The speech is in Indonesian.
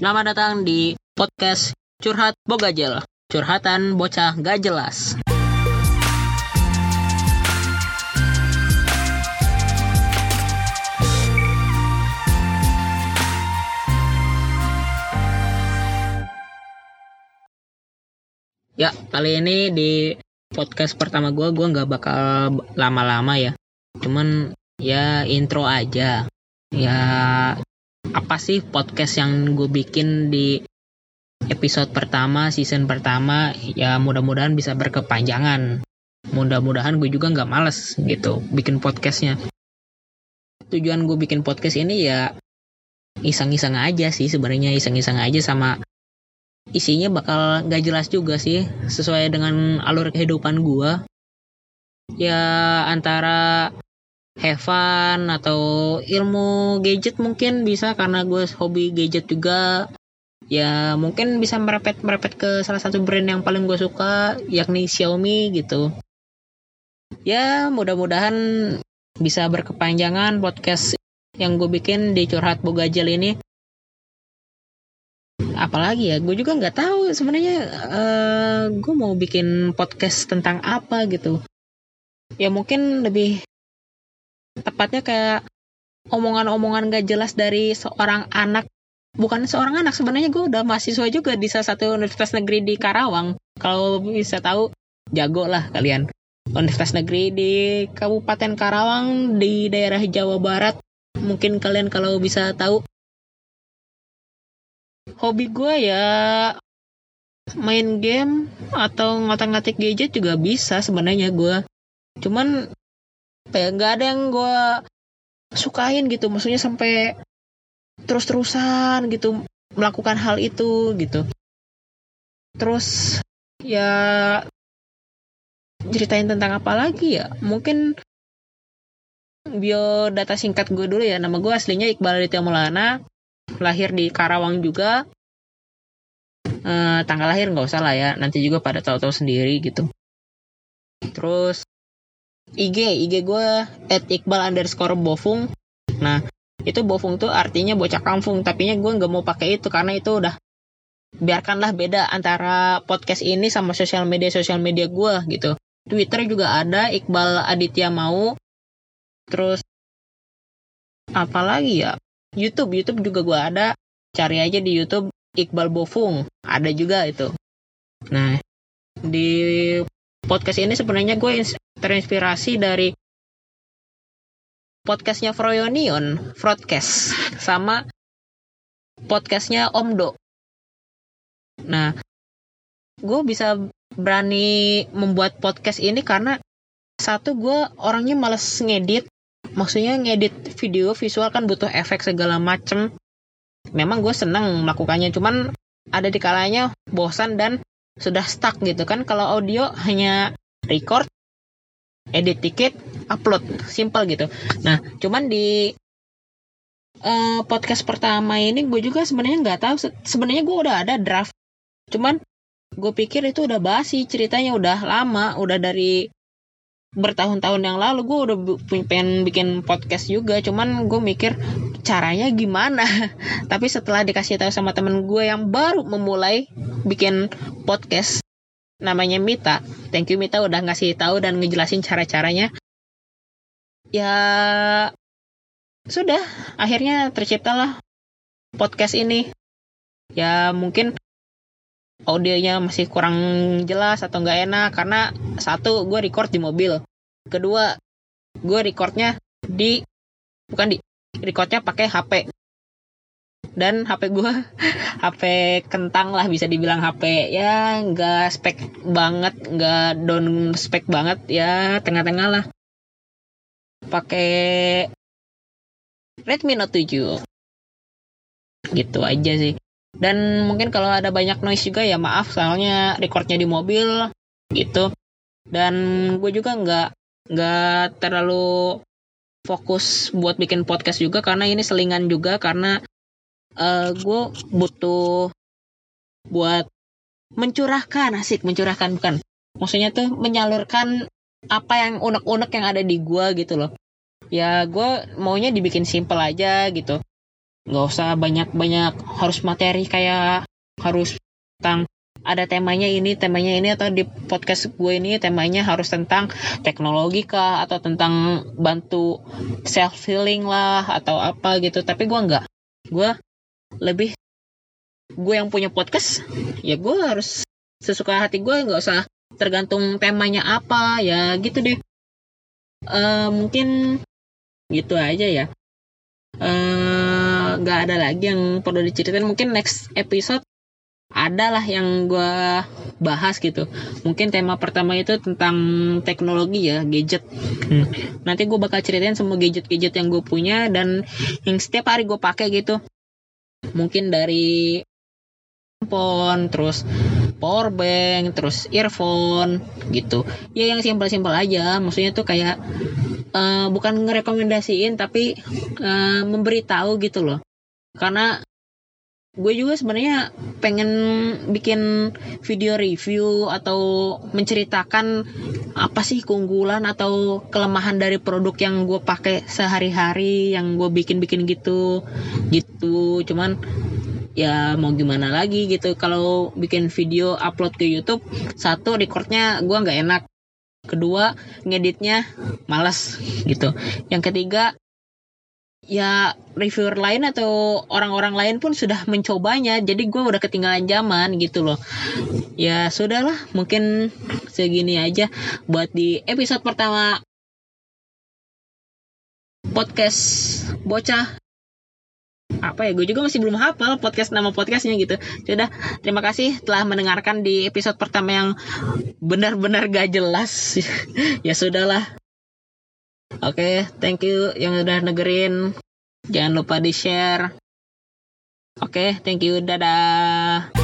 Selamat datang di podcast Curhat Bogajel. Curhatan bocah gak jelas. Ya, kali ini di podcast pertama gue, gue nggak bakal lama-lama ya. Cuman ya intro aja. Ya apa sih podcast yang gue bikin di episode pertama, season pertama, ya mudah-mudahan bisa berkepanjangan. Mudah-mudahan gue juga nggak males gitu bikin podcastnya. Tujuan gue bikin podcast ini ya iseng-iseng aja sih sebenarnya iseng-iseng aja sama isinya bakal nggak jelas juga sih sesuai dengan alur kehidupan gue ya antara have atau ilmu gadget mungkin bisa karena gue hobi gadget juga. Ya mungkin bisa merepet merepet ke salah satu brand yang paling gue suka yakni Xiaomi gitu. Ya mudah-mudahan bisa berkepanjangan podcast yang gue bikin di curhat bogajel ini. Apalagi ya gue juga nggak tahu sebenarnya uh, gue mau bikin podcast tentang apa gitu. Ya mungkin lebih tepatnya kayak omongan-omongan gak jelas dari seorang anak. Bukan seorang anak sebenarnya gue udah mahasiswa juga di salah satu universitas negeri di Karawang. Kalau bisa tahu jago lah kalian. Universitas negeri di Kabupaten Karawang di daerah Jawa Barat. Mungkin kalian kalau bisa tahu. Hobi gue ya main game atau ngotak-ngatik gadget juga bisa sebenarnya gue cuman kayak nggak ada yang gue sukain gitu. Maksudnya sampai terus-terusan gitu melakukan hal itu gitu. Terus ya ceritain tentang apa lagi ya? Mungkin biodata singkat gue dulu ya. Nama gue aslinya Iqbal Aditya Maulana. Lahir di Karawang juga. Uh, tanggal lahir nggak usah lah ya. Nanti juga pada tahu-tahu sendiri gitu. Terus IG IG gue at Iqbal underscore Bofung. Nah itu Bofung tuh artinya bocah kampung tapi nya gue nggak mau pakai itu karena itu udah biarkanlah beda antara podcast ini sama sosial media sosial media gue gitu. Twitter juga ada Iqbal Aditya mau. Terus apalagi ya? YouTube, YouTube juga gue ada. Cari aja di YouTube Iqbal Bofung, ada juga itu. Nah, di podcast ini sebenarnya gue terinspirasi dari podcastnya Froyonion, Broadcast, sama podcastnya Omdo. Nah, gue bisa berani membuat podcast ini karena satu gue orangnya males ngedit. Maksudnya ngedit video visual kan butuh efek segala macem. Memang gue seneng melakukannya cuman ada di kalanya bosan dan sudah stuck gitu kan. Kalau audio hanya record edit tiket upload. Simple gitu. Nah cuman di uh, podcast pertama ini gue juga sebenarnya nggak tahu. Sebenarnya gue udah ada draft. Cuman gue pikir itu udah basi ceritanya. Udah lama. Udah dari bertahun-tahun yang lalu gue udah pengen bikin podcast juga. Cuman gue mikir caranya gimana? Tapi setelah dikasih tahu sama temen gue yang baru memulai bikin podcast namanya Mita. Thank you Mita udah ngasih tahu dan ngejelasin cara-caranya. Ya sudah. Akhirnya terciptalah podcast ini. Ya mungkin audionya masih kurang jelas atau nggak enak karena satu gue record di mobil. Kedua gue recordnya di bukan di recordnya pakai HP dan HP gue HP kentang lah bisa dibilang HP ya nggak spek banget nggak down spek banget ya tengah-tengah lah. Pakai Redmi Note 7 gitu aja sih. Dan mungkin kalau ada banyak noise juga ya maaf soalnya recordnya di mobil gitu. Dan gue juga nggak nggak terlalu fokus buat bikin podcast juga karena ini selingan juga karena uh, gue butuh buat mencurahkan asik mencurahkan bukan. Maksudnya tuh menyalurkan apa yang unek-unek yang ada di gue gitu loh. Ya gue maunya dibikin simple aja gitu. Nggak usah banyak-banyak harus materi kayak harus tentang ada temanya ini, temanya ini atau di podcast gue ini temanya harus tentang teknologi kah atau tentang bantu self healing lah atau apa gitu. Tapi gue nggak, gue lebih gue yang punya podcast ya gue harus sesuka hati gue nggak usah tergantung temanya apa ya gitu deh. Uh, mungkin gitu aja ya. Eh, nggak uh, ada lagi yang perlu diceritain mungkin next episode adalah yang gue bahas gitu mungkin tema pertama itu tentang teknologi ya gadget hmm. nanti gue bakal ceritain semua gadget-gadget yang gue punya dan yang setiap hari gue pakai gitu mungkin dari handphone terus power bank terus earphone gitu. Ya yang simpel-simpel aja. Maksudnya tuh kayak uh, bukan ngerekomendasiin tapi uh, memberitahu gitu loh. Karena gue juga sebenarnya pengen bikin video review atau menceritakan apa sih keunggulan atau kelemahan dari produk yang gue pakai sehari-hari yang gue bikin-bikin gitu gitu. Cuman ya mau gimana lagi gitu. Kalau bikin video upload ke YouTube satu recordnya gue nggak enak. Kedua ngeditnya malas gitu. Yang ketiga ya reviewer lain atau orang-orang lain pun sudah mencobanya jadi gue udah ketinggalan zaman gitu loh. Ya sudahlah mungkin segini aja buat di episode pertama podcast bocah. Apa ya gue juga masih belum hafal podcast nama podcastnya gitu. Sudah terima kasih telah mendengarkan di episode pertama yang benar-benar gak jelas. Ya sudahlah Oke, okay, thank you yang udah negerin. Jangan lupa di-share. Oke, okay, thank you. Dadah.